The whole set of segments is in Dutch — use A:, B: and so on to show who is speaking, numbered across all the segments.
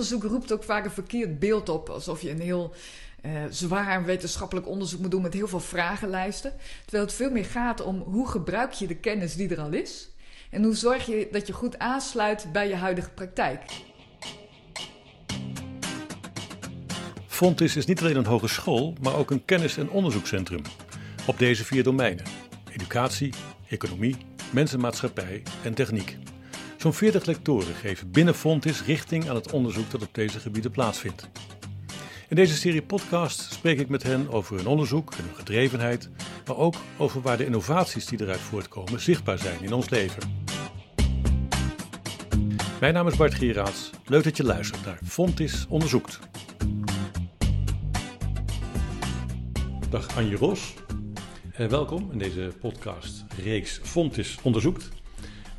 A: onderzoek roept ook vaak een verkeerd beeld op. Alsof je een heel uh, zwaar wetenschappelijk onderzoek moet doen met heel veel vragenlijsten. Terwijl het veel meer gaat om hoe gebruik je de kennis die er al is. En hoe zorg je dat je goed aansluit bij je huidige praktijk.
B: Fontis is niet alleen een hogeschool, maar ook een kennis- en onderzoekscentrum. Op deze vier domeinen: educatie, economie, mensenmaatschappij en techniek. Zo'n 40 lectoren geven binnen Fontis richting aan het onderzoek dat op deze gebieden plaatsvindt. In deze serie podcast spreek ik met hen over hun onderzoek en hun gedrevenheid, maar ook over waar de innovaties die eruit voortkomen zichtbaar zijn in ons leven. Mijn naam is Bart Gieraats. Leuk dat je luistert naar Fontis Onderzoekt. Dag Anje Ros. Eh, welkom in deze podcast reeks Fontis Onderzoekt.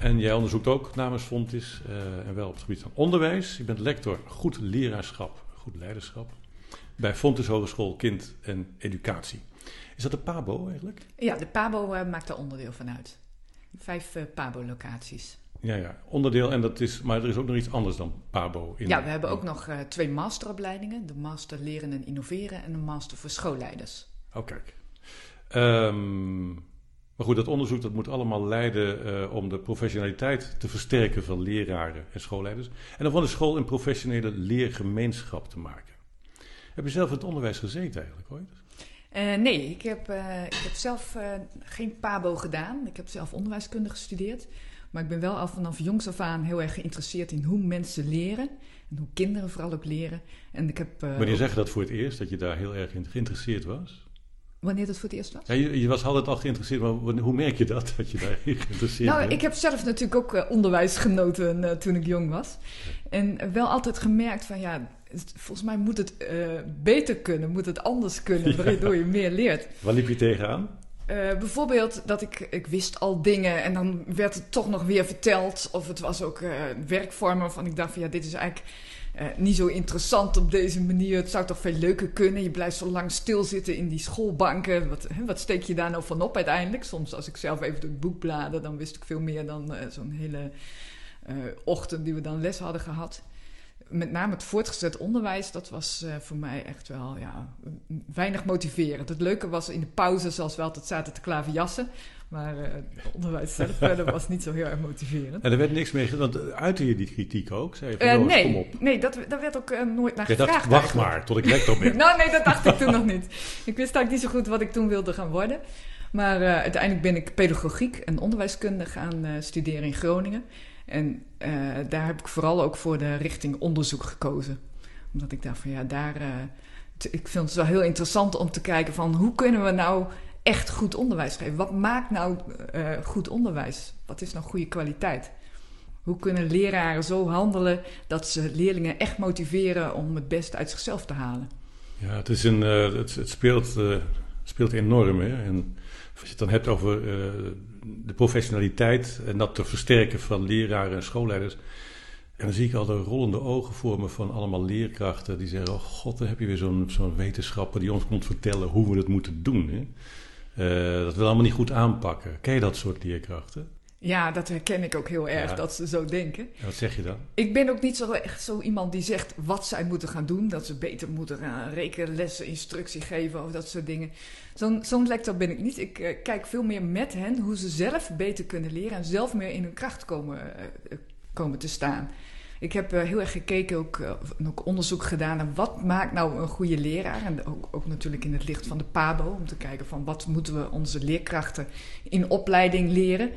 B: En jij onderzoekt ook namens Fontis uh, en wel op het gebied van onderwijs. Je bent lector goed leraarschap, goed leiderschap bij Fontes Hogeschool Kind en Educatie. Is dat de PABO eigenlijk?
A: Ja, de PABO uh, maakt daar onderdeel van uit. Vijf uh, PABO-locaties.
B: Ja, ja, onderdeel. En dat is, maar er is ook nog iets anders dan PABO.
A: In ja, we hebben ook nog twee masteropleidingen. De master leren en innoveren en de master voor schoolleiders.
B: Oh, kijk. Um, maar goed, dat onderzoek dat moet allemaal leiden uh, om de professionaliteit te versterken van leraren en schoolleiders. En om van de school een professionele leergemeenschap te maken. Heb je zelf in het onderwijs gezeten eigenlijk ooit?
A: Uh, nee, ik heb, uh, ik heb zelf geen PABO gedaan. Ik heb zelf onderwijskunde gestudeerd. Maar ik ben wel al vanaf jongs af aan heel erg geïnteresseerd in hoe mensen leren. En hoe kinderen vooral ook leren. En ik heb,
B: Wanneer zeg je dat voor het eerst, dat je daar heel erg in geïnteresseerd was?
A: Wanneer dat voor het eerst was?
B: Ja, je, je, was altijd al geïnteresseerd, maar hoe merk je dat, dat je daar geïnteresseerd
A: nou,
B: bent?
A: ik heb zelf natuurlijk ook onderwijs genoten toen ik jong was. En wel altijd gemerkt van ja, volgens mij moet het uh, beter kunnen, moet het anders kunnen, waardoor je meer leert.
B: Waar liep je tegenaan?
A: Uh, bijvoorbeeld dat ik, ik wist al dingen en dan werd het toch nog weer verteld. Of het was ook werkvormen waarvan ik dacht van ja, dit is eigenlijk uh, niet zo interessant op deze manier. Het zou toch veel leuker kunnen. Je blijft zo lang stilzitten in die schoolbanken. Wat, hè, wat steek je daar nou van op uiteindelijk? Soms als ik zelf even door het boek bladerde, dan wist ik veel meer dan zo'n hele ochtend die we dan les hadden gehad met name het voortgezet onderwijs, dat was uh, voor mij echt wel ja, weinig motiverend. Het leuke was in de pauze, zoals we altijd zaten te klaverjassen. Maar uh, het onderwijs zelf verder was niet zo heel erg motiverend.
B: En er werd niks mee gedaan. Want uitte je die kritiek ook? Zei van,
A: uh, nee, kom op. nee dat, daar werd ook nooit naar
B: je
A: gevraagd.
B: Dacht, wacht maar, tot ik lector ben.
A: nou nee, dat dacht ik toen nog niet. Ik wist eigenlijk niet zo goed wat ik toen wilde gaan worden. Maar uiteindelijk ben ik pedagogiek en onderwijskunde gaan studeren in Groningen. En daar heb ik vooral ook voor de richting onderzoek gekozen. Omdat ik dacht van ja, daar. Ik vind het wel heel interessant om te kijken van hoe kunnen we nou echt goed onderwijs geven? Wat maakt nou uh, goed onderwijs? Wat is nou goede kwaliteit? Hoe kunnen leraren zo handelen dat ze leerlingen echt motiveren om het beste uit zichzelf te halen?
B: Ja, het, is een, het, het speelt, speelt enorm. Hè? En als je het dan hebt over de professionaliteit en dat te versterken van leraren en schoolleiders. En dan zie ik al de rollende ogen voor me van allemaal leerkrachten die zeggen: Oh god, dan heb je weer zo'n zo'n wetenschapper die ons komt vertellen hoe we het moeten doen. Hè? Uh, dat we allemaal niet goed aanpakken. Ken je dat soort leerkrachten?
A: Ja, dat herken ik ook heel erg, ja. dat ze zo denken.
B: En wat zeg je dan?
A: Ik ben ook niet zo echt zo iemand die zegt wat zij moeten gaan doen. Dat ze beter moeten gaan rekenlessen, instructie geven of dat soort dingen. Zo'n zo'n lector ben ik niet. Ik uh, kijk veel meer met hen hoe ze zelf beter kunnen leren en zelf meer in hun kracht komen, uh, komen te staan. Ik heb uh, heel erg gekeken, ook, ook, onderzoek gedaan naar wat maakt nou een goede leraar. En ook, ook, natuurlijk in het licht van de PABO, om te kijken van wat moeten we onze leerkrachten in opleiding leren.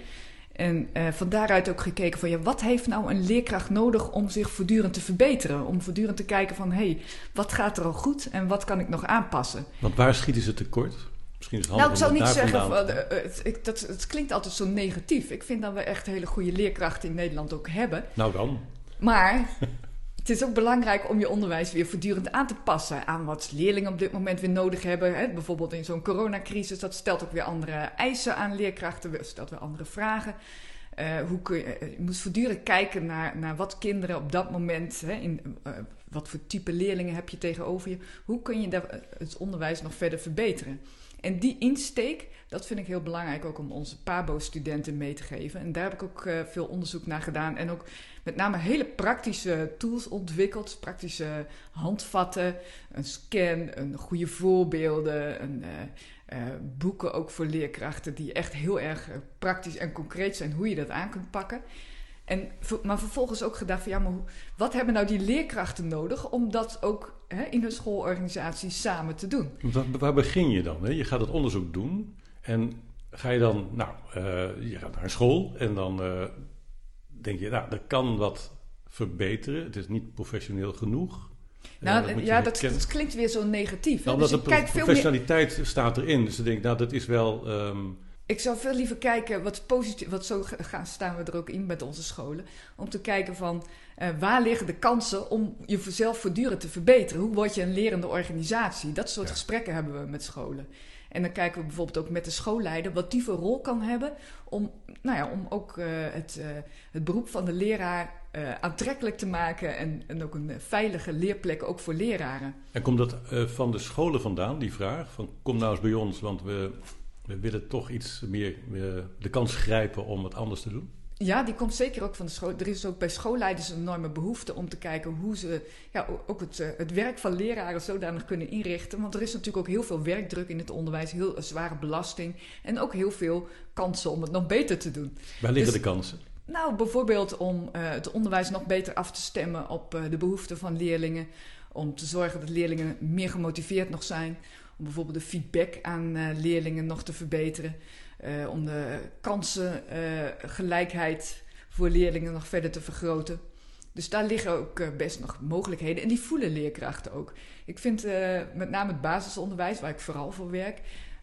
A: En uh, van daaruit ook gekeken van ja, wat heeft nou een leerkracht nodig om zich voortdurend te verbeteren? Om voortdurend te kijken van hé, hey, wat gaat er al goed en wat kan ik nog aanpassen?
B: Want waar schieten ze tekort? Misschien is het
A: nou, ik zou niet zeggen, uh, het, het, dat, het klinkt altijd zo negatief. Ik vind dat we echt hele goede leerkrachten in Nederland ook hebben.
B: Nou dan.
A: Maar het is ook belangrijk om je onderwijs weer voortdurend aan te passen aan wat leerlingen op dit moment weer nodig hebben. Hè? Bijvoorbeeld in zo'n coronacrisis, dat stelt ook weer andere eisen aan leerkrachten, stelt weer andere vragen. Uh, hoe kun je, je moet voortdurend kijken naar, naar wat kinderen op dat moment, hè, in, uh, wat voor type leerlingen heb je tegenover je. Hoe kun je daar, het onderwijs nog verder verbeteren? En die insteek, dat vind ik heel belangrijk ook om onze PABO-studenten mee te geven. En daar heb ik ook veel onderzoek naar gedaan. En ook met name hele praktische tools ontwikkeld. Praktische handvatten, een scan, een goede voorbeelden, een, uh, boeken ook voor leerkrachten die echt heel erg praktisch en concreet zijn hoe je dat aan kunt pakken. En, maar vervolgens ook gedacht van ja, maar wat hebben nou die leerkrachten nodig om dat ook hè, in een schoolorganisatie samen te doen?
B: Waar, begin je dan? Hè? Je gaat het onderzoek doen en ga je dan, nou, je gaat naar school en dan denk je, nou, dat kan wat verbeteren. Het is niet professioneel genoeg.
A: Nou, ja, dat, dat, klinkt weer zo negatief.
B: Nou, dus de professionaliteit meer... staat erin. Dus ik denk, nou, dat is wel... Um,
A: ik zou veel liever kijken, wat positief, wat zo gaan, staan we er ook in met onze scholen, om te kijken van uh, waar liggen de kansen om jezelf voortdurend te verbeteren? Hoe word je een lerende organisatie? Dat soort ja. gesprekken hebben we met scholen. En dan kijken we bijvoorbeeld ook met de schoolleider wat die voor rol kan hebben om, nou ja, om ook uh, het, uh, het beroep van de leraar uh, aantrekkelijk te maken en, en ook een veilige leerplek ook voor leraren.
B: En komt dat van de scholen vandaan, die vraag? Van kom nou eens bij ons, want we we willen toch iets meer de kans grijpen om het anders te doen?
A: Ja, die komt zeker ook van de school. Er is ook bij schoolleiders een enorme behoefte om te kijken hoe ze ja, ook het, eh, het werk van leraren zodanig kunnen inrichten. Want er is natuurlijk ook heel veel werkdruk in het onderwijs, heel zware belasting en ook heel veel kansen om het nog beter te doen.
B: Waar liggen dus, de kansen?
A: Nou, bijvoorbeeld om uh, het onderwijs nog beter af te stemmen op uh, de behoeften van leerlingen. Om te zorgen dat leerlingen meer gemotiveerd nog zijn om bijvoorbeeld de feedback aan uh, leerlingen nog te verbeteren. Uh, om de kansengelijkheid uh, voor leerlingen nog verder te vergroten. Dus daar liggen ook best nog mogelijkheden. En die voelen leerkrachten ook. Ik vind met name het basisonderwijs, waar ik vooral voor werk,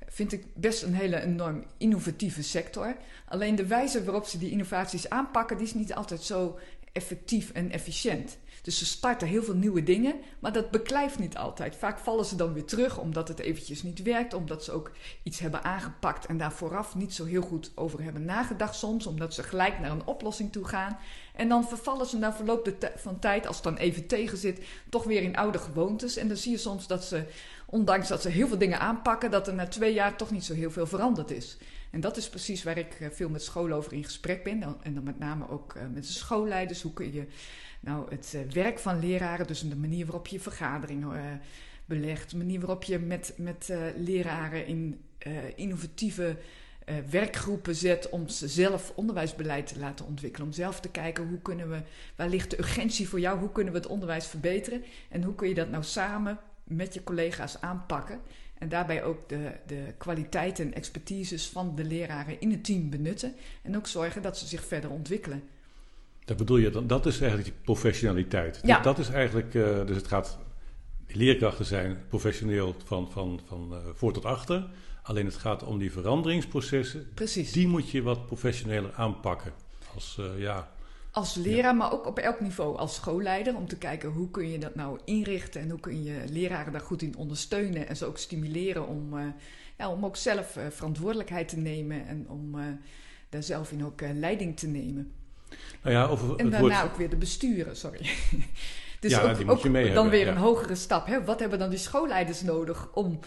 A: vind ik best een hele enorm innovatieve sector. Alleen de wijze waarop ze die innovaties aanpakken, die is niet altijd zo effectief en efficiënt. Dus ze starten heel veel nieuwe dingen, maar dat beklijft niet altijd. Vaak vallen ze dan weer terug omdat het eventjes niet werkt, omdat ze ook iets hebben aangepakt en daar vooraf niet zo heel goed over hebben nagedacht soms, omdat ze gelijk naar een oplossing toe gaan. En dan vervallen ze na verloop van tijd, als het dan even tegen zit, toch weer in oude gewoontes. En dan zie je soms dat ze, ondanks dat ze heel veel dingen aanpakken, dat er na twee jaar toch niet zo heel veel veranderd is. En dat is precies waar ik eh, veel met scholen over in gesprek ben. En dan met name ook eh, met de schoolleiders. Hoe kun je nou, het uh, werk van leraren, dus de manier waarop je vergaderingen belegt, de manier waarop je met, met leraren in innovatieve werkgroepen zet om ze zelf onderwijsbeleid te laten ontwikkelen. Om zelf te kijken hoe kunnen we, waar ligt de urgentie voor jou, hoe kunnen we het onderwijs verbeteren en hoe kun je dat nou samen met je collega's aanpakken. En daarbij ook de, de kwaliteiten en expertises van de leraren in het team benutten. En ook zorgen dat ze zich verder ontwikkelen.
B: Dat bedoel je, dan, dat is eigenlijk die professionaliteit.
A: Ja.
B: Dat, is eigenlijk, uh, dus het gaat, leerkrachten zijn professioneel van, van, van uh, voor tot achter. Alleen het gaat om die veranderingsprocessen.
A: Precies.
B: Die moet je wat professioneler aanpakken. Als, uh, ja,
A: als leraar, ja. maar ook op elk niveau als schoolleider. Om te kijken hoe kun je dat nou inrichten en hoe kun je leraren daar goed in ondersteunen. En ze ook stimuleren om, uh, ja, om ook zelf uh, verantwoordelijkheid te nemen en om uh, daar zelf in ook leiding te nemen.
B: Nou ja, over
A: en daarna ook weer de besturen, sorry. dus ja, ook, die moet ook je mee dan hebben, weer ja. een hogere stap. Hè? Wat hebben dan die schoolleiders nodig om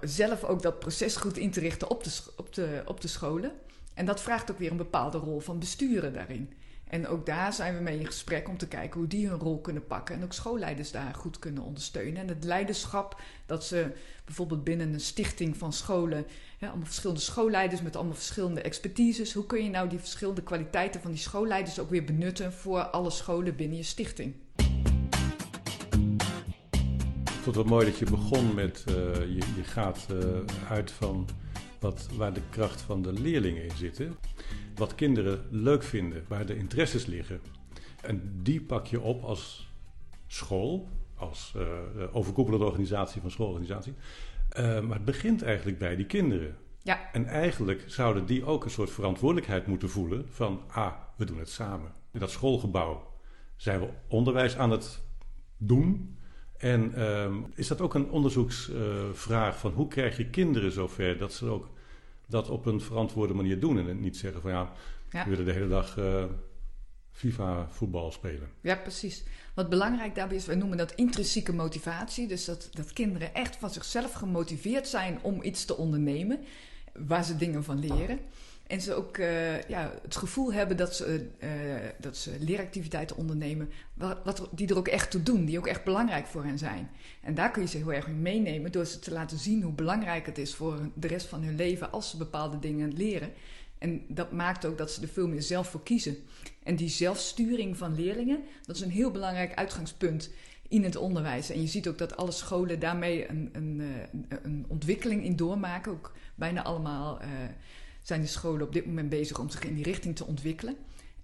A: zelf ook dat proces goed in te richten op de, op, de, op de scholen? En dat vraagt ook weer een bepaalde rol van besturen daarin. En ook daar zijn we mee in gesprek om te kijken hoe die hun rol kunnen pakken. En ook schoolleiders daar goed kunnen ondersteunen. En het leiderschap dat ze bijvoorbeeld binnen een stichting van scholen, hè, allemaal verschillende schoolleiders met allemaal verschillende expertises. Hoe kun je nou die verschillende kwaliteiten van die schoolleiders ook weer benutten voor alle scholen binnen je stichting?
B: Ik vond het wel mooi dat je begon met, uh, je, je, gaat uh, uit van wat, waar de kracht van de leerlingen in zit. Hè? Wat kinderen leuk vinden, waar de interesses liggen. En die pak je op als school, als uh, overkoepelende organisatie van schoolorganisatie. Uh, maar het begint eigenlijk bij die kinderen.
A: Ja.
B: En eigenlijk zouden die ook een soort verantwoordelijkheid moeten voelen van, ah, we doen het samen. In dat schoolgebouw zijn we onderwijs aan het doen. En um, is dat ook een onderzoeksvraag van hoe krijg je kinderen zover dat ze ook dat op een verantwoorde manier doen. En niet zeggen van ja, ja. we willen de hele dag uh, FIFA voetbal spelen.
A: Ja, precies. Wat belangrijk daarbij is, wij noemen dat intrinsieke motivatie. Dus dat, dat kinderen echt van zichzelf gemotiveerd zijn om iets te ondernemen. Waar ze dingen van leren. En ze ook eh, ja, het gevoel hebben dat ze, uh, dat ze leeractiviteiten ondernemen, wat, wat, die er ook echt toe doen, die ook echt belangrijk voor hen zijn. En daar kun je ze heel erg in meenemen door ze te laten zien hoe belangrijk het is voor de rest van hun leven als ze bepaalde dingen leren. En dat maakt ook dat ze er veel meer zelf voor kiezen. En die zelfsturing van leerlingen, dat is een heel belangrijk uitgangspunt in het onderwijs. En je ziet ook dat alle scholen daarmee een, een, eh, een ontwikkeling in doormaken. Ook bijna allemaal zijn de scholen op dit moment bezig om zich in die richting te ontwikkelen.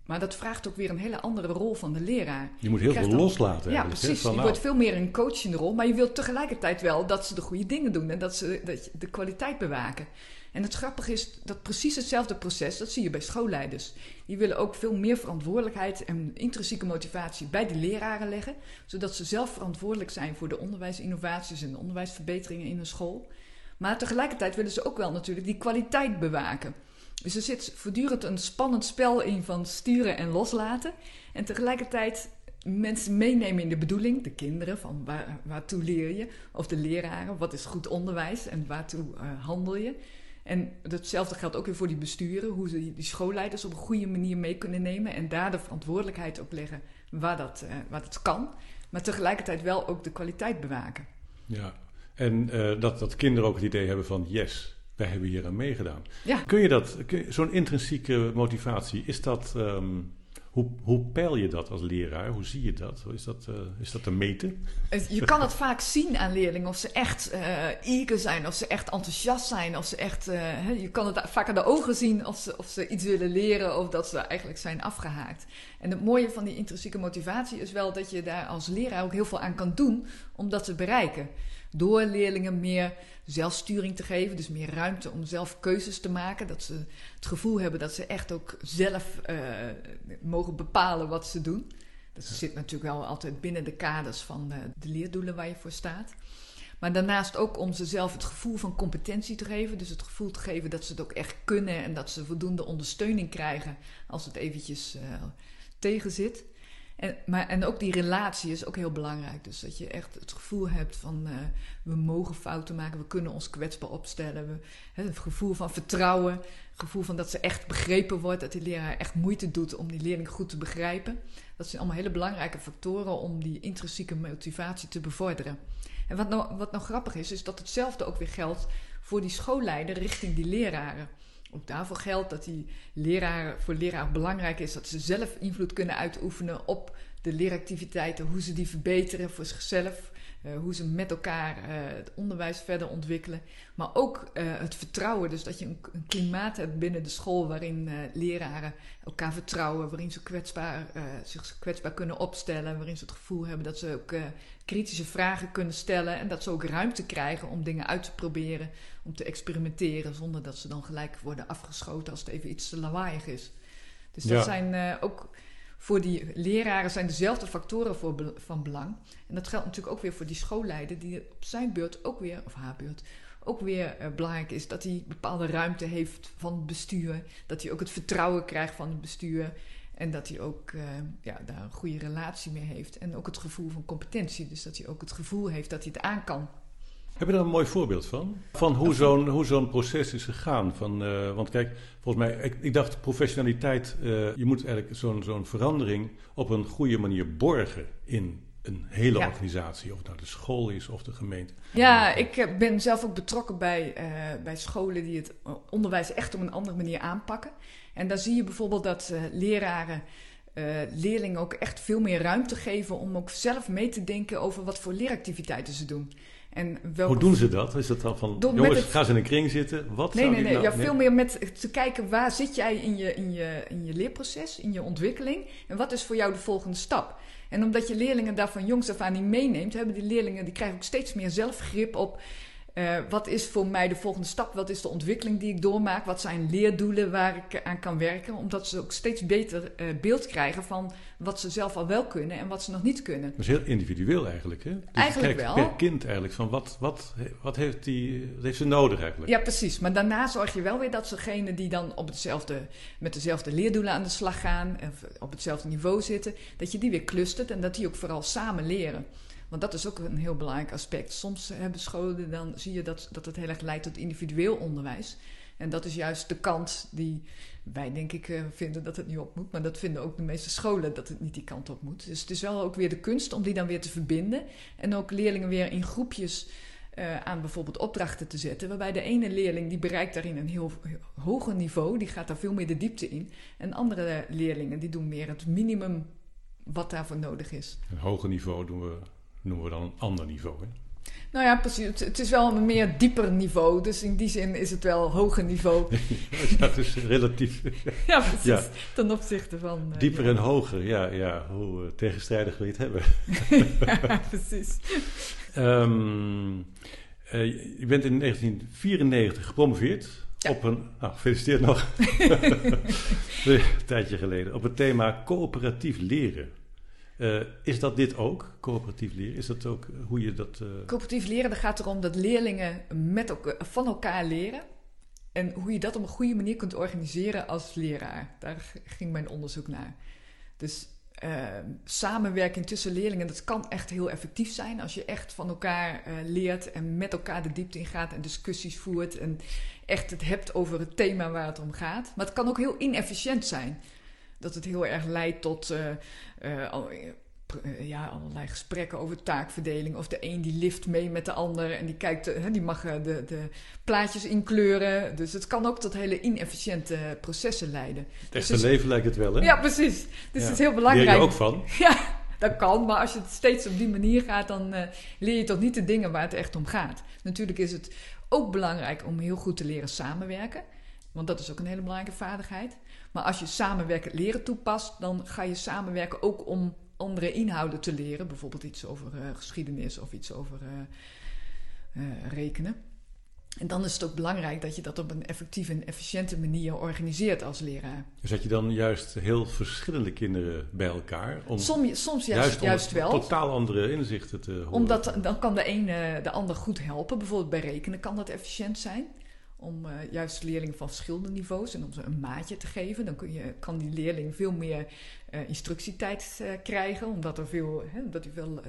A: Maar dat vraagt ook weer een hele andere rol van de leraar.
B: Je moet heel veel loslaten.
A: Ja, precies. Je nou. wordt veel meer een coachende rol. Maar je wilt tegelijkertijd wel dat ze de goede dingen doen en dat ze dat de kwaliteit bewaken. En het grappige is dat precies hetzelfde proces, dat zie je bij schoolleiders. Die willen ook veel meer verantwoordelijkheid en intrinsieke motivatie bij de leraren leggen, zodat ze zelf verantwoordelijk zijn voor de onderwijsinnovaties en de onderwijsverbeteringen in een school. Maar tegelijkertijd willen ze ook wel natuurlijk die kwaliteit bewaken. Dus er zit voortdurend een spannend spel in van sturen en loslaten. En tegelijkertijd mensen meenemen in de bedoeling, de kinderen, van waar, waartoe leer je? Of de leraren, wat is goed onderwijs en waartoe uh, handel je? En hetzelfde geldt ook weer voor die besturen, hoe ze die schoolleiders op een goede manier mee kunnen nemen en daar de verantwoordelijkheid op leggen waar dat, uh, waar dat kan, maar tegelijkertijd wel ook de kwaliteit bewaken.
B: Ja, en uh, dat, dat kinderen ook het idee hebben van yes, wij hebben hier aan meegedaan.
A: Ja.
B: Kun je dat, zo'n intrinsieke motivatie, is dat um, hoe, hoe peil je dat als leraar? Hoe zie je dat? Is dat, uh, is dat te meten?
A: Je kan het vaak zien aan leerlingen of ze echt uh, eager zijn, of ze echt enthousiast zijn, of ze echt. Uh, je kan het vaak aan de ogen zien of ze, of ze iets willen leren of dat ze eigenlijk zijn afgehaakt. En het mooie van die intrinsieke motivatie is wel dat je daar als leraar ook heel veel aan kan doen om dat te bereiken. Door leerlingen meer zelfsturing te geven, dus meer ruimte om zelf keuzes te maken. Dat ze het gevoel hebben dat ze echt ook zelf uh, mogen bepalen wat ze doen. Dat zit natuurlijk wel altijd binnen de kaders van de, de leerdoelen waar je voor staat. Maar daarnaast ook om ze zelf het gevoel van competentie te geven. Dus het gevoel te geven dat ze het ook echt kunnen en dat ze voldoende ondersteuning krijgen als het eventjes uh, tegen zit. En, maar, en ook die relatie is ook heel belangrijk. Dus dat je echt het gevoel hebt van uh, we mogen fouten maken, we kunnen ons kwetsbaar opstellen. We, het gevoel van vertrouwen, het gevoel van dat ze echt begrepen wordt, dat die leraar echt moeite doet om die leerling goed te begrijpen. Dat zijn allemaal hele belangrijke factoren om die intrinsieke motivatie te bevorderen. En wat nou, wat nou grappig is, is dat hetzelfde ook weer geldt voor die schoolleider richting die leraren. Ook daarvoor geldt dat die leraar, voor leraar belangrijk is dat ze zelf invloed kunnen uitoefenen op de leeractiviteiten, hoe ze die verbeteren voor zichzelf, uh, hoe ze met elkaar uh, het onderwijs verder ontwikkelen. Maar ook uh, het vertrouwen, dus dat je een, een, klimaat hebt binnen de school waarin leraren elkaar vertrouwen, waarin ze kwetsbaar, zich kwetsbaar kunnen opstellen, waarin ze het gevoel hebben dat ze ook kritische vragen kunnen stellen en dat ze ook ruimte krijgen om dingen uit te proberen, om te experimenteren, zonder dat ze dan gelijk worden afgeschoten als het even iets te lawaaiig is. Dus dat ja. zijn ook voor die leraren zijn dezelfde factoren voor, van belang. En dat geldt natuurlijk ook weer voor die schoolleider, die op zijn beurt ook weer, of haar beurt, ook weer uh, belangrijk is dat hij bepaalde ruimte heeft van het bestuur. Dat hij ook het vertrouwen krijgt van het bestuur. En dat hij ook uh, ja, daar een goede relatie mee heeft. En ook het gevoel van competentie. Dus dat hij ook het gevoel heeft dat hij het aan kan.
B: Heb je daar een mooi voorbeeld van? Van hoe zo'n, hoe zo'n proces is gegaan? Van, uh, want kijk, volgens mij, ik, ik dacht professionaliteit, uh, je moet eigenlijk zo'n, zo'n verandering op een goede manier borgen in een hele ja. organisatie. Of het nou de school is of de gemeente.
A: Ja, ik ben zelf ook betrokken bij, uh, bij scholen die het onderwijs echt op een andere manier aanpakken. En daar zie je bijvoorbeeld dat leraren uh, leerlingen ook echt veel meer ruimte geven om ook zelf mee te denken over wat voor leeractiviteiten ze doen.
B: En Hoe doen ze dat? Is dat dan van, jongens, het... gaan ze in een kring zitten? Wat
A: nee, nee, nee.
B: Nou...
A: Ja, veel meer met te kijken waar zit jij in je, in, je, in je leerproces, in je ontwikkeling. En wat is voor jou de volgende stap? En omdat je leerlingen daar van jongs af aan niet meeneemt, hebben die leerlingen, die krijgen ook steeds meer zelfgrip op uh, wat is voor mij de volgende stap? Wat is de ontwikkeling die ik doormaak? Wat zijn leerdoelen waar ik aan kan werken? Omdat ze ook steeds beter uh, beeld krijgen van wat ze zelf al wel kunnen en wat ze nog niet kunnen.
B: Dat is heel individueel eigenlijk, hè? Dus
A: eigenlijk wel.
B: Per kind eigenlijk, van wat, wat, wat, heeft die, wat heeft ze nodig eigenlijk?
A: Ja, precies. Maar daarna zorg je wel weer dat zegenen die dan op hetzelfde, met dezelfde leerdoelen aan de slag gaan, of op hetzelfde niveau zitten, dat je die weer clustert en dat die ook vooral samen leren. Want dat is ook een heel belangrijk aspect. Soms hebben scholen, dan zie je dat, dat het heel erg leidt tot individueel onderwijs. En dat is juist de kant die wij, denk ik, eh, vinden dat het niet op moet. Maar dat vinden ook de meeste scholen dat het niet die kant op moet. Dus het is wel ook weer de kunst om die dan weer te verbinden. En ook leerlingen weer in groepjes uh, aan bijvoorbeeld opdrachten te zetten. Waarbij de ene leerling die bereikt daarin een heel, hoger niveau, die gaat daar veel meer de diepte in. En andere leerlingen die doen meer het minimum wat daarvoor nodig is.
B: Een hoger niveau doen we, noemen we dan een ander niveau. Hè?
A: Nou ja, precies. Het, is wel een meer dieper niveau. Dus in die zin is het wel hoger niveau.
B: ja, het is relatief.
A: ja, precies. Ja. Ten opzichte van...
B: Uh, dieper en hoger, ja. ja hoe uh, tegenstrijdig wil je het hebben.
A: ja, precies.
B: Um, uh, je bent in 1994 gepromoveerd. Ja. Op een, nou, gefeliciteerd nog. een tijdje geleden. Op het thema coöperatief leren. Uh, is dat dit ook, coöperatief leren? Is dat ook hoe je dat... Uh...
A: Coöperatief leren, dat gaat erom dat leerlingen met elkaar, van elkaar leren. En hoe je dat op een goede manier kunt organiseren als leraar. Daar ging mijn onderzoek naar. Dus uh, samenwerking tussen leerlingen, dat kan echt heel effectief zijn. Als je echt van elkaar leert en met elkaar de diepte ingaat en discussies voert. En echt het hebt over het thema waar het om gaat. Maar het kan ook heel inefficiënt zijn dat het heel erg leidt tot uh, uh, ja, allerlei gesprekken over taakverdeling. Of de een die lift mee met de ander en die, kijkt, die mag de, de plaatjes inkleuren. Dus het kan ook tot hele inefficiënte processen leiden.
B: Het echte dus leven lijkt het wel, hè?
A: Ja, precies. Dus het is heel belangrijk.
B: Leer je ook van?
A: Ja, dat kan. Maar als je het steeds op die manier gaat, dan leer je toch niet de dingen waar het echt om gaat. Natuurlijk is het ook belangrijk om heel goed te leren samenwerken. Want dat is ook een hele belangrijke vaardigheid. Maar als je samenwerken leren toepast, dan ga je samenwerken ook om andere inhouden te leren. Bijvoorbeeld iets over uh, geschiedenis of iets over uh, uh, rekenen. En dan is het ook belangrijk dat je dat op een effectieve en efficiënte manier organiseert als leraar.
B: Dus dat je dan juist heel verschillende kinderen bij elkaar?
A: Om soms, soms juist, juist, juist wel.
B: Totaal andere inzichten te horen.
A: Omdat dan kan de ene de ander goed helpen. Bijvoorbeeld bij rekenen kan dat efficiënt zijn om uh, juist leerlingen van verschillende niveaus en om ze een maatje te geven. Dan kun je, kan die leerling veel meer uh, instructietijd uh, krijgen, omdat er veel, hè, dat hij veel,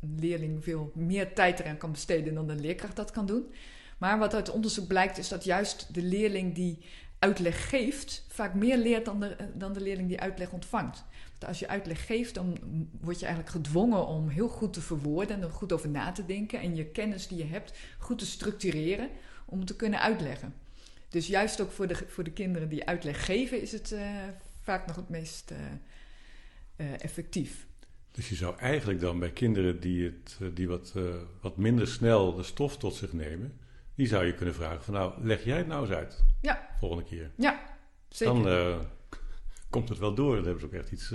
A: een leerling veel meer tijd eraan kan besteden dan de leerkracht dat kan doen. Maar wat uit onderzoek blijkt is dat juist de leerling die uitleg geeft, vaak meer leert dan de, dan de leerling die uitleg ontvangt. Want als je uitleg geeft, dan word je eigenlijk gedwongen om heel goed te verwoorden en er goed over na te denken en je kennis die je hebt goed te structureren om te kunnen uitleggen. Dus juist ook voor de, voor de kinderen die uitleg geven, is het uh, vaak nog het meest uh, uh, effectief.
B: Dus je zou eigenlijk dan bij kinderen die, het, die wat, wat minder snel de stof tot zich nemen, die zou je kunnen vragen van nou, leg jij het nou eens uit.
A: Ja.
B: Volgende keer.
A: Ja, zeker.
B: Dan komt het wel door. Dan hebben ze ook echt iets,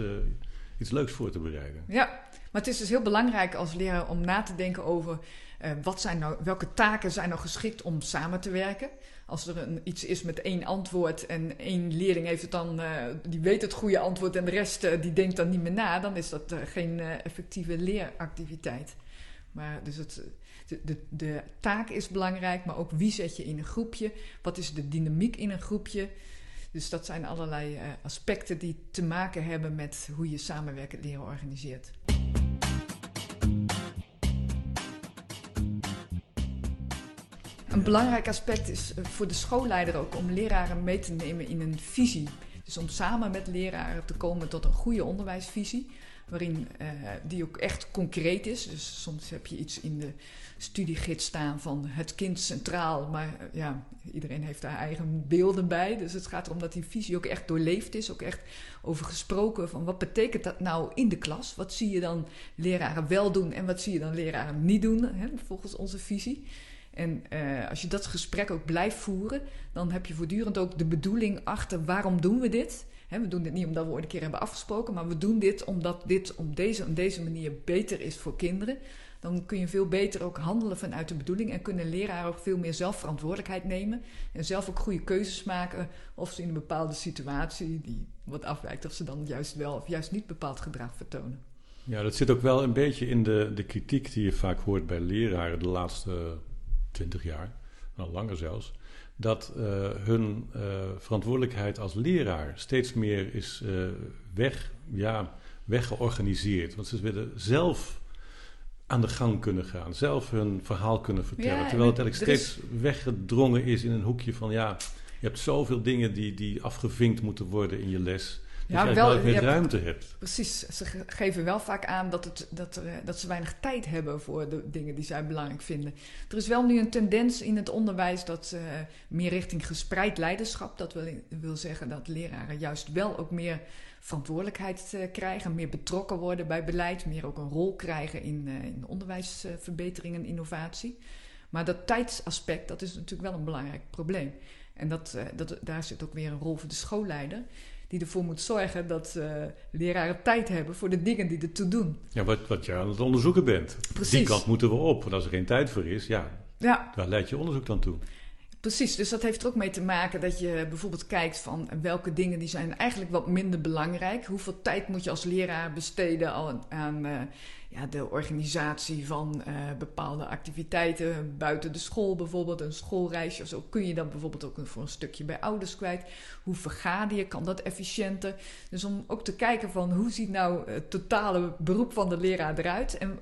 B: iets leuks voor te bereiden.
A: Ja, maar het is dus heel belangrijk als leraar om na te denken over uh, wat zijn nou, welke taken zijn nou geschikt om samen te werken. Als er een, iets is met één antwoord en één leerling heeft het dan, uh, die weet het goede antwoord en de rest uh, die denkt dan niet meer na, dan is dat geen effectieve leeractiviteit. Maar dus het, de, de, de, taak is belangrijk, maar ook wie zet je in een groepje? Wat is de dynamiek in een groepje? Dus dat zijn allerlei aspecten die te maken hebben met hoe je samenwerkend leren organiseert. Een belangrijk aspect is eh, voor de schoolleider ook om leraren mee te nemen in een visie. Dus om samen met leraren te komen tot een goede onderwijsvisie. Waarin uh, die ook echt concreet is. Dus soms heb je iets in de studiegids staan van het kind centraal. Maar uh, ja, iedereen heeft daar eigen beelden bij. Dus het gaat erom dat die visie ook echt doorleefd is. Ook echt over gesproken van wat betekent dat nou in de klas? Wat zie je dan leraren wel doen en wat zie je dan leraren niet doen? Hè, volgens onze visie. En uh, als je dat gesprek ook blijft voeren, dan heb je voortdurend ook de bedoeling achter waarom doen we dit. We doen dit niet omdat we ooit een keer hebben afgesproken, maar we doen dit omdat dit op deze, op deze manier beter is voor kinderen. Dan kun je veel beter ook handelen vanuit de bedoeling en kunnen leraren ook veel meer zelfverantwoordelijkheid nemen. En zelf ook goede keuzes maken of ze in een bepaalde situatie die wat afwijkt, of ze dan juist wel of juist niet bepaald gedrag vertonen.
B: Ja, dat zit ook wel een beetje in de, de kritiek die je vaak hoort bij leraren de laatste 20 jaar, al langer zelfs, dat uh, hun uh, verantwoordelijkheid als leraar steeds meer is uh, weg, ja, weggeorganiseerd. Want ze willen zelf aan de gang kunnen gaan, zelf hun verhaal kunnen vertellen.
A: Ja,
B: terwijl het eigenlijk steeds is... weggedrongen is in een hoekje van ja, Je hebt zoveel dingen die, die afgevinkt moeten worden in je les.
A: Ja, wel,
B: meer
A: je
B: ruimte hebt.
A: Precies, ze ge- geven wel vaak aan dat, het, dat, er, eh, dat ze weinig tijd hebben voor de dingen die zij belangrijk vinden. Er is wel nu een tendens in het onderwijs dat eh, meer richting gespreid leiderschap. Dat wil, wil zeggen dat leraren juist wel ook meer verantwoordelijkheid eh, krijgen, meer betrokken worden bij beleid, meer ook een rol krijgen in, in onderwijsverbetering en innovatie. Maar dat tijdsaspect, dat is natuurlijk wel een belangrijk probleem. En dat, dat, daar zit ook weer een rol voor de schoolleider die ervoor moet zorgen dat eh, leraren tijd hebben voor de dingen die ertoe doen.
B: Ja, wat, wat je aan het onderzoeken bent.
A: Precies.
B: Die kant moeten we op. Want als er geen tijd voor is, ja,
A: Ja,
B: waar leidt je onderzoek dan toe?
A: Precies. Dus dat heeft er ook mee te maken dat je bijvoorbeeld kijkt van welke dingen die zijn eigenlijk wat minder belangrijk. Hoeveel tijd moet je als leraar besteden aan, eh, ja, de organisatie van eh, bepaalde activiteiten buiten de school, bijvoorbeeld een schoolreisje of zo. Kun je dan bijvoorbeeld ook voor een stukje bij ouders kwijt? Hoe vergader je? Kan dat efficiënter? Dus om ook te kijken van hoe ziet nou het totale beroep van de leraar eruit en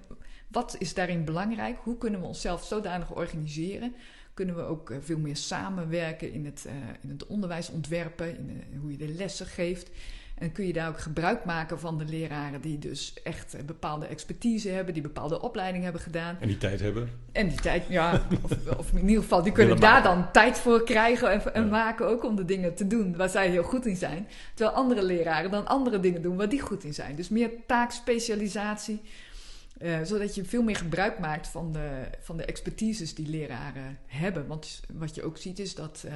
A: wat is daarin belangrijk? Hoe kunnen we onszelf zodanig organiseren? Kunnen we ook eh, veel meer samenwerken in het, eh, in het onderwijs ontwerpen, in, hoe je de lessen geeft? En kun je daar ook gebruik maken van de leraren die dus echt eh, bepaalde expertise hebben, die bepaalde opleiding hebben gedaan.
B: En die tijd hebben.
A: En die tijd, ja, of, of in ieder geval, die kunnen daar
B: maken.
A: dan tijd voor krijgen en, en
B: Ja.
A: maken ook om de dingen te doen waar zij heel goed in zijn. Terwijl andere leraren dan andere dingen doen waar die goed in zijn. Dus meer taakspecialisatie, eh, zodat je veel meer gebruik maakt van de, van de expertises die leraren hebben. Want wat je ook ziet is dat eh,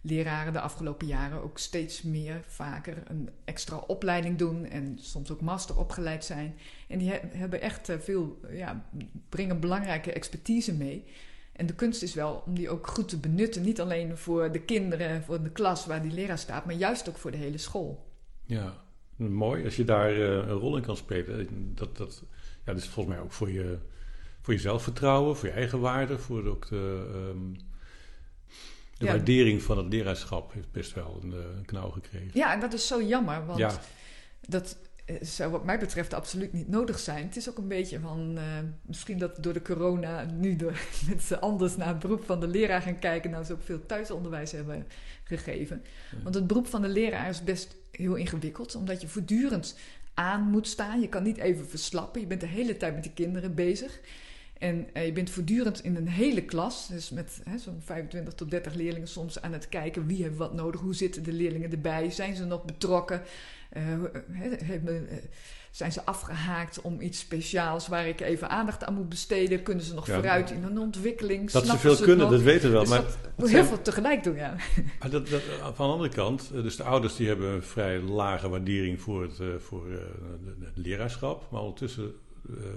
A: leraren de afgelopen jaren ook steeds meer vaker een extra opleiding doen en soms ook master opgeleid zijn. En die he- hebben echt eh, veel, ja, brengen belangrijke expertise mee. En de kunst is wel om die ook goed te benutten. Niet alleen voor de kinderen, voor de klas waar die leraar staat, maar juist ook voor de hele school.
B: Ja, mooi als je daar een rol in kan spelen. Dat, dat, ja, dat is volgens mij ook voor je, voor je zelfvertrouwen, voor je eigen waarde, voor ook de, ehm, de
A: Ja.
B: waardering van het leraarschap heeft best wel een, eh, een knauw gekregen.
A: Ja, en dat is zo jammer, want
B: ja,
A: dat eh, zou wat mij betreft absoluut niet nodig zijn. Het is ook een beetje van, eh, misschien dat door de corona nu de mensen anders naar het beroep van de leraar gaan kijken, nou ze ook veel thuisonderwijs hebben gegeven.
B: Ja.
A: Want het beroep van de leraar is best heel ingewikkeld, omdat je voortdurend aan moet staan. Je kan niet even verslappen, je bent de hele tijd met die kinderen bezig. En eh, je bent voortdurend in een hele klas, dus met zo'n 25 tot 30 leerlingen soms aan het kijken wie heeft wat nodig, hoe zitten de leerlingen erbij, zijn ze nog betrokken, Eh, eh, zijn ze afgehaakt om iets speciaals waar ik even aandacht aan moet besteden, kunnen ze nog
B: Ja,
A: vooruit in hun ontwikkeling,
B: dat ze veel kunnen,
A: nog?
B: dat weten we wel.
A: Dus
B: maar
A: dat heel veel tegelijk doen, ja.
B: Maar dat, dat, van de andere kant, eh, dus de ouders die hebben een vrij lage waardering voor het, eh, voor, eh, het leraarschap. Maar ondertussen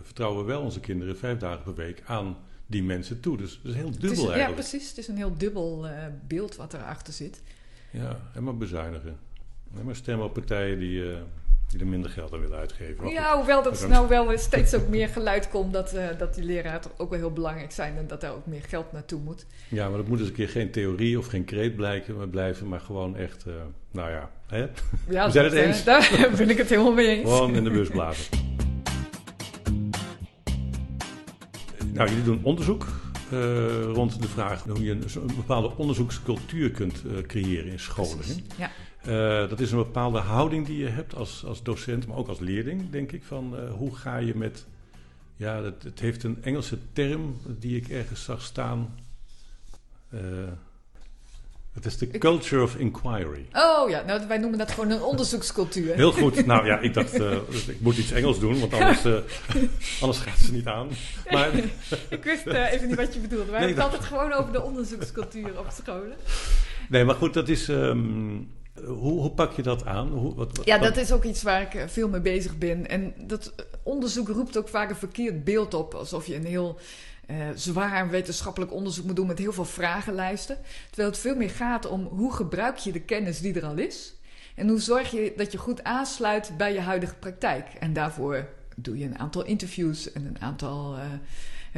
B: vertrouwen we wel onze kinderen vijf dagen per week aan die mensen toe. Dus dat is heel dubbel
A: is, ja,
B: eigenlijk.
A: precies. Het is een heel dubbel beeld wat erachter zit.
B: Ja, en maar bezuinigen. En maar stemmen op partijen die, die er minder geld aan willen uitgeven.
A: Ja, hoewel dat
B: Dat-
A: nou wel steeds ook meer geluid komt dat, eh, dat die leraren toch ook wel heel belangrijk zijn en dat daar ook meer geld naartoe moet.
B: ja, maar dat moet eens een keer geen theorie of geen kreet blijken, maar blijven, maar gewoon echt, eh, nou ja, hè?
A: Ja,
B: We zijn
A: dat,
B: het eens.
A: daar ben ik het helemaal mee eens.
B: gewoon in de bus blazen. Nou, jullie doen onderzoek eh, rond de vraag hoe je een, bepaalde onderzoekscultuur kunt creëren in scholen.
A: Precies? Ja.
B: Eh, dat is een bepaalde houding die je hebt als, als docent, maar ook als leerling, denk ik. Van eh, hoe ga je met. Ja, het, het heeft een Engelse term die ik ergens zag staan. Eh, het is de culture of inquiry.
A: Oh ja, nou, wij noemen dat gewoon een onderzoekscultuur.
B: Heel goed. Nou ja, ik dacht, eh, ik moet iets Engels doen, want anders, anders gaat ze niet aan. Maar
A: ik wist even niet wat je bedoelde. Wij
B: Nee,
A: hebben het altijd gewoon over de onderzoekscultuur op scholen.
B: nee, maar goed, dat is. ehm, hoe, hoe pak je dat aan? Hoe, wat, wat-
A: Ja, dat is ook iets waar ik eh, veel mee bezig ben. En dat onderzoek roept ook vaak een verkeerd beeld op. Alsof je een heel eh, zwaar wetenschappelijk onderzoek moet doen met heel veel vragenlijsten. Terwijl het veel meer gaat om hoe gebruik je de kennis die er al is. En hoe zorg je dat je goed aansluit bij je huidige praktijk. En daarvoor doe je een aantal interviews en een aantal... eh,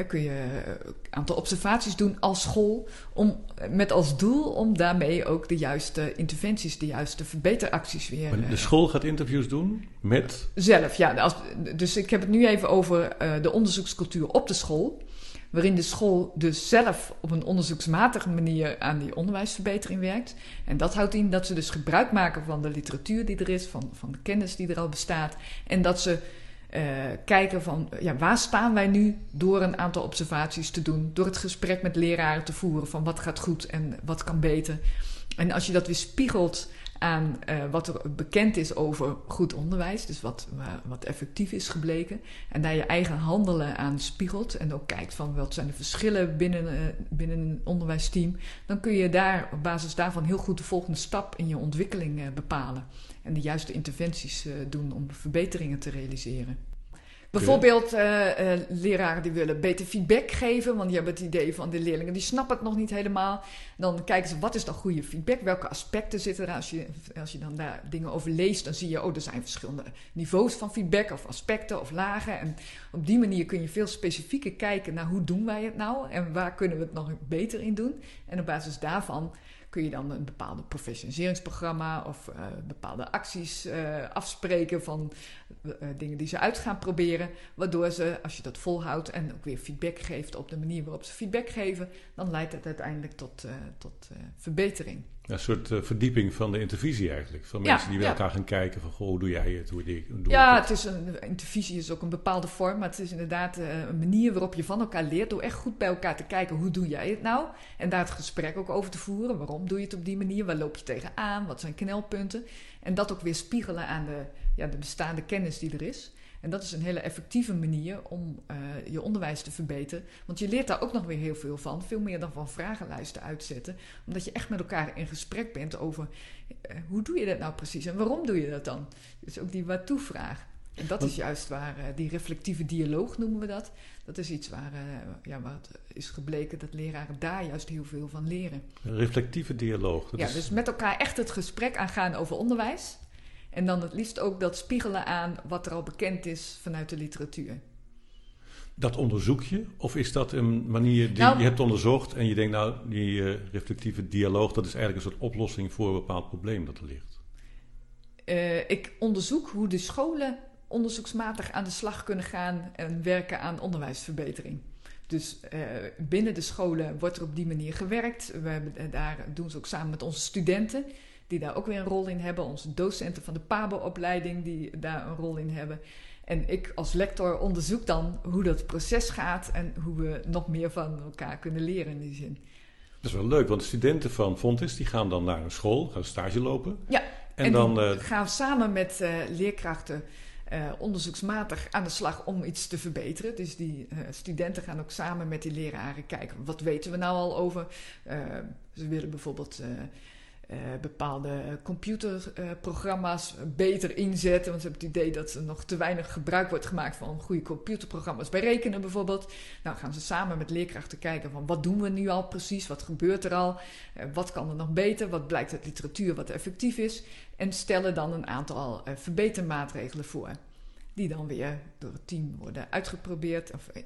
A: kun je eh, een aantal observaties doen als school. Om, met als doel om daarmee ook de juiste interventies, de juiste verbeteracties weer...
B: Maar
A: eh,
B: de school gaat interviews doen met.
A: Zelf, ja. Als, dus ik heb het nu even over eh, de onderzoekscultuur op de school. waarin de school dus zelf op een onderzoeksmatige manier aan die onderwijsverbetering werkt. En dat houdt in dat ze dus gebruik maken van de literatuur die er is, van, van de kennis die er al bestaat. En dat ze uh, kijken van ja, waar staan wij nu door een aantal observaties te doen, door het gesprek met leraren te voeren van wat gaat goed en wat kan beter. En als je dat weer spiegelt aan uh, wat er bekend is over goed onderwijs, dus wat, uh, wat effectief is gebleken, en daar je eigen handelen aan spiegelt en ook kijkt van wat zijn de verschillen binnen, uh, binnen een onderwijsteam, dan kun je daar op basis daarvan heel goed de volgende stap in je ontwikkeling bepalen en de juiste interventies doen om verbeteringen te realiseren. Bijvoorbeeld uh, leraren die willen beter feedback geven, want die hebben het idee van de leerlingen die snappen het nog niet helemaal. Dan kijken ze wat is dan goede feedback, welke aspecten zitten er. Als je, als je dan daar dingen over leest, dan zie je, oh, er zijn verschillende niveaus van feedback of aspecten of lagen. En op die manier kun je veel specifieker kijken naar hoe doen wij het nou en waar kunnen we het nog beter in doen. En op basis daarvan kun je dan een bepaalde professionaliseringsprogramma of uh, bepaalde acties uh, afspreken van uh, dingen die ze uit gaan proberen. Waardoor ze, als je dat volhoudt en ook weer feedback geeft op de manier waarop ze feedback geven, dan leidt het uiteindelijk tot, tot verbetering.
B: Ja, een soort uh, verdieping van de intervisie eigenlijk. Van mensen ja, die bij ja. elkaar gaan kijken van, goh, hoe doe jij het? Hoe doe,
A: doe ja, het? is een, intervisie is ook een bepaalde vorm, maar het is inderdaad uh, een manier waarop je van elkaar leert. Door echt goed bij elkaar te kijken, hoe doe jij het nou? En daar het gesprek ook over te voeren. Waarom doe je het op die manier? Waar loop je tegenaan? Wat zijn knelpunten? En dat ook weer spiegelen aan de, ja, de bestaande kennis die er is. En dat is een hele effectieve manier om uh, je onderwijs te verbeteren. Want je leert daar ook nog weer heel veel van. Veel meer dan van vragenlijsten uitzetten. Omdat je echt met elkaar in gesprek bent over uh, hoe doe je dat nou precies en waarom doe je dat dan? Dus ook die waartoe-vraag. En dat is juist waar, uh, die reflectieve dialoog noemen we dat. Dat is iets waar, ja, waar het is gebleken dat leraren daar juist heel veel van leren.
B: Reflectieve dialoog.
A: ja,
B: is...
A: dus met elkaar echt het gesprek aangaan over onderwijs. En dan het liefst ook dat spiegelen aan wat er al bekend is vanuit de literatuur.
B: Dat onderzoek je? Of is dat een manier die nou, je hebt onderzocht en je denkt, nou, die uh, reflectieve dialoog, dat is eigenlijk een soort oplossing voor een bepaald probleem dat er ligt?
A: Uh, ik onderzoek hoe de scholen onderzoeksmatig aan de slag kunnen gaan en werken aan onderwijsverbetering. Dus uh, binnen de scholen wordt er op die manier gewerkt. We hebben, daar doen ze ook samen met onze studenten die daar ook weer een rol in hebben. Onze docenten van de PABO-opleiding die daar een rol in hebben. En ik als lector onderzoek dan hoe dat proces gaat en hoe we nog meer van elkaar kunnen leren in die zin.
B: Dat is wel leuk, want de studenten van Fontis die gaan dan naar een school, gaan stage lopen.
A: Ja, en, en dan uh... gaan samen met uh, leerkrachten uh, onderzoeksmatig aan de slag om iets te verbeteren. Dus die studenten gaan ook samen met die leraren kijken, wat weten we nou al over? ze willen bijvoorbeeld uh, bepaalde computerprogramma's uh, beter inzetten. Want ze hebben het idee dat er nog te weinig gebruik wordt gemaakt van goede computerprogramma's bij rekenen bijvoorbeeld. Nou gaan ze samen met leerkrachten kijken van wat doen we nu al precies, wat gebeurt er al, wat kan er nog beter, wat blijkt uit literatuur wat effectief is. En stellen dan een aantal verbetermaatregelen voor die dan weer door het team worden uitgeprobeerd of uh,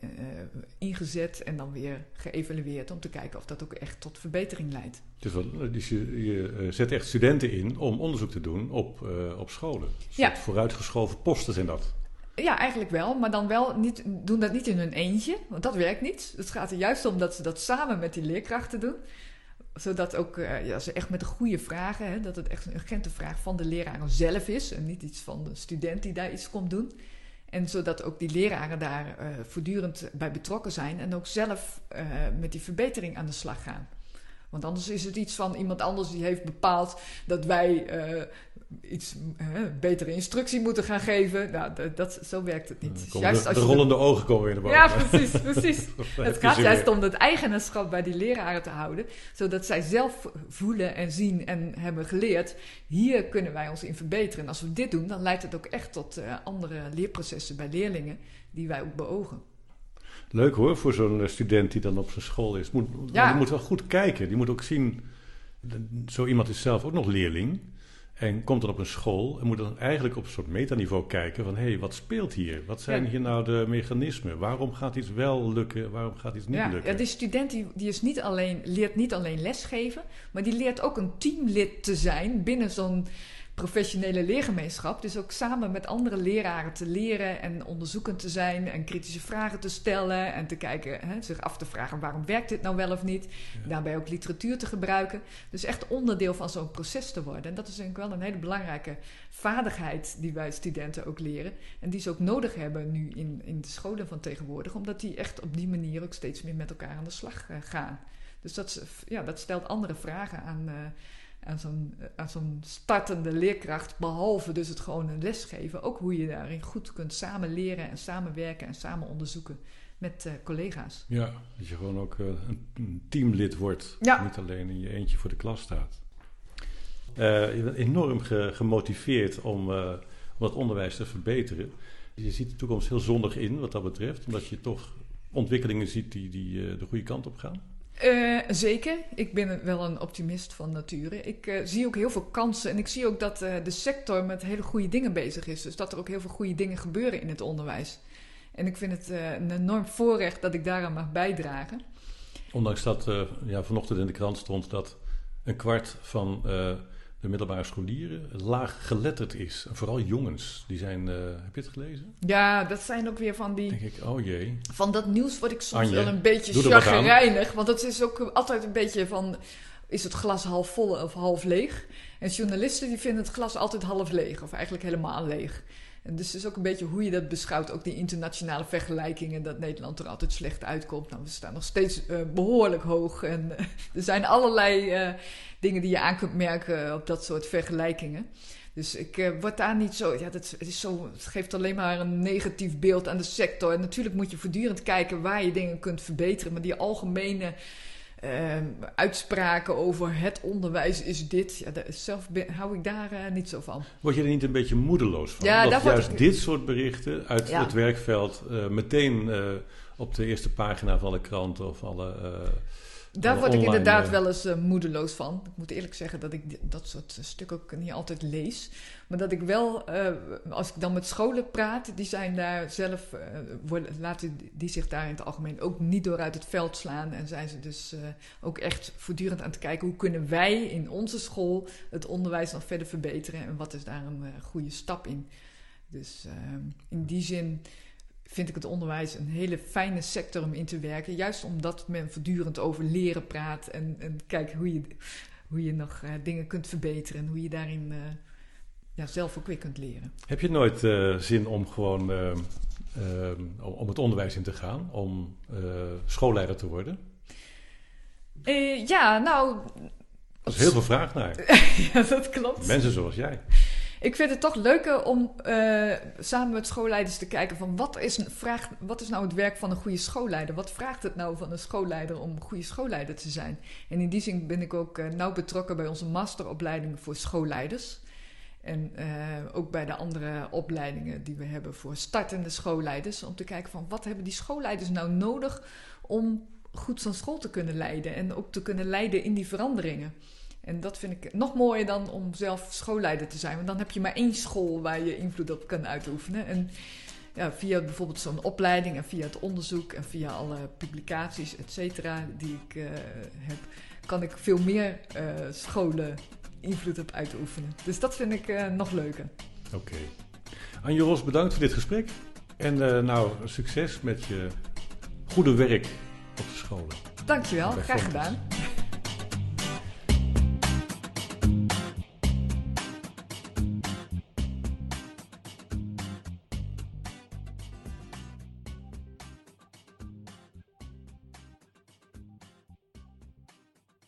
A: ingezet en dan weer geëvalueerd om te kijken of dat ook echt tot verbetering leidt.
B: Dus, dus je, je, zet echt studenten in om onderzoek te doen op, uh, op scholen. Ja. Vooruitgeschoven posten zijn dat.
A: Ja, eigenlijk wel, maar dan wel niet, doen dat niet in hun eentje, want dat werkt niet. Het gaat er juist om dat ze dat samen met die leerkrachten doen zodat ook uh, ja, ze echt met de goede vragen, hè, dat het echt een urgente vraag van de leraren zelf is en niet iets van de student die daar iets komt doen. En zodat ook die leraren daar uh, voortdurend bij betrokken zijn en ook zelf uh, met die verbetering aan de slag gaan. Want anders is het iets van iemand anders die heeft bepaald dat wij uh, iets betere instructie moeten gaan geven. Nou, dat, dat zo werkt het niet.
B: Juist de, als de rollende de... ogen komen weer naar boven.
A: Ja, precies. precies. het gaat juist om het eigenaarschap bij die leraren te houden. Zodat zij zelf voelen en zien en hebben geleerd. Hier kunnen wij ons in verbeteren. En als we dit doen, dan leidt het ook echt tot uh, andere leerprocessen bij leerlingen. Die wij ook beogen.
B: Leuk hoor, voor zo'n student die dan op zijn school is. Moet, ja. Die moet wel goed kijken. Die moet ook zien, zo iemand is zelf ook nog leerling. En komt dan op een school en moet dan eigenlijk op een soort metaniveau kijken van... hé, hey, wat speelt hier? Wat zijn ja. hier nou de mechanismen? Waarom gaat iets wel lukken? Waarom gaat iets niet
A: ja,
B: lukken?
A: Ja, die student die, die is niet alleen, leert niet alleen lesgeven... maar die leert ook een teamlid te zijn binnen zo'n professionele leergemeenschap. Dus ook samen met andere leraren te leren en onderzoekend te zijn en kritische vragen te stellen en te kijken, hè, zich af te vragen waarom werkt dit nou wel of niet. Daarbij ook literatuur te gebruiken. Dus echt onderdeel van zo'n proces te worden. En dat is denk ik wel een hele belangrijke vaardigheid die wij studenten ook leren. En die ze ook nodig hebben nu in, in de scholen van tegenwoordig, omdat die echt op die manier ook steeds meer met elkaar aan de slag uh, gaan. Dus dat, ja, dat stelt andere vragen aan, uh, aan zo'n aan zo'n startende leerkracht, behalve dus het gewoon een lesgeven. Ook hoe je daarin goed kunt samen leren en samenwerken en samen onderzoeken met uh, collega's.
B: Ja, dat je gewoon ook een teamlid wordt, ja. niet alleen in je eentje voor de klas staat. je bent enorm ge gemotiveerd om, om het onderwijs te verbeteren. Je ziet de toekomst heel zonnig in wat dat betreft, omdat je toch ontwikkelingen ziet die, die de goede kant op gaan.
A: Uh, zeker. Ik ben wel een optimist van nature. Ik uh, zie ook heel veel kansen. En ik zie ook dat uh, de sector met hele goede dingen bezig is. Dus dat er ook heel veel goede dingen gebeuren in het onderwijs. En ik vind het een enorm voorrecht dat ik daaraan mag bijdragen.
B: Ondanks dat ja, vanochtend in de krant stond dat een kwart van de middelbare scholieren laag geletterd is. vooral jongens, die zijn, uh, heb je het gelezen?
A: Ja, dat zijn ook weer van die...
B: Denk ik, oh jee.
A: Van dat nieuws word ik soms wel een beetje chagrijnig. Want het is ook altijd een beetje van, is het glas half vol of half leeg? En journalisten die vinden het glas altijd half leeg, of eigenlijk helemaal leeg. En dus het is ook een beetje hoe je dat beschouwt. Ook die internationale vergelijkingen, dat Nederland er altijd slecht uitkomt. Nou, we staan nog steeds uh, behoorlijk hoog. En uh, er zijn allerlei dingen die je aan kunt merken op dat soort vergelijkingen. Dus ik word daar niet zo. Ja, dat, het, is zo, het geeft alleen maar een negatief beeld aan de sector. En natuurlijk moet je voortdurend kijken waar je dingen kunt verbeteren. Maar die algemene uh, uitspraken over het onderwijs is dit. Ja, zelf hou ik daar uh, niet zo van.
B: Word je er niet een beetje moedeloos van? Ja, dat juist ik... dit soort berichten uit ja. het werkveld uh, meteen op de eerste pagina van de krant of alle
A: daar word ik inderdaad wel eens uh, moedeloos van. Ik moet eerlijk zeggen dat ik dat soort stukken ook niet altijd lees. Maar dat ik wel, uh, als ik dan met scholen praat, die zijn daar zelf, uh, worden, laten die zich daar in het algemeen ook niet door uit het veld slaan. En zijn ze dus ook echt voortdurend aan het kijken hoe kunnen wij in onze school het onderwijs nog verder verbeteren. En wat is daar een goede stap in. Dus in die zin vind ik het onderwijs een hele fijne sector om in te werken. Juist omdat men voortdurend over leren praat en, en kijkt hoe je, hoe je nog uh, dingen kunt verbeteren en hoe je daarin uh, ja, zelf ook weer kunt leren.
B: Heb je nooit uh, zin om gewoon om het onderwijs in te gaan, om schoolleider te worden?
A: ja, nou.
B: Er is heel veel vraag naar.
A: ja, dat klopt.
B: Mensen zoals jij.
A: Ik vind het toch leuker om uh, samen met schoolleiders te kijken van wat is, vraag, wat is nou het werk van een goede schoolleider? Wat vraagt het nou van een schoolleider om een goede schoolleider te zijn? En in die zin ben ik ook uh, nauw betrokken bij onze masteropleiding voor schoolleiders. En uh, ook bij de andere opleidingen die we hebben voor startende schoolleiders. Om te kijken van wat hebben die schoolleiders nou nodig om goed zo'n school te kunnen leiden. En ook te kunnen leiden in die veranderingen. En dat vind ik nog mooier dan om zelf schoolleider te zijn. Want dan heb je maar één school waar je invloed op kan uitoefenen. En ja, via bijvoorbeeld zo'n opleiding en via het onderzoek en via alle publicaties, et cetera, die ik uh, heb, kan ik veel meer uh, scholen invloed op uitoefenen. Dus dat vind ik uh, nog leuker.
B: Oké. Okay. Anje Ros, bedankt voor dit gesprek. En nou, succes met je goede werk op de scholen.
A: Dankjewel, graag gedaan.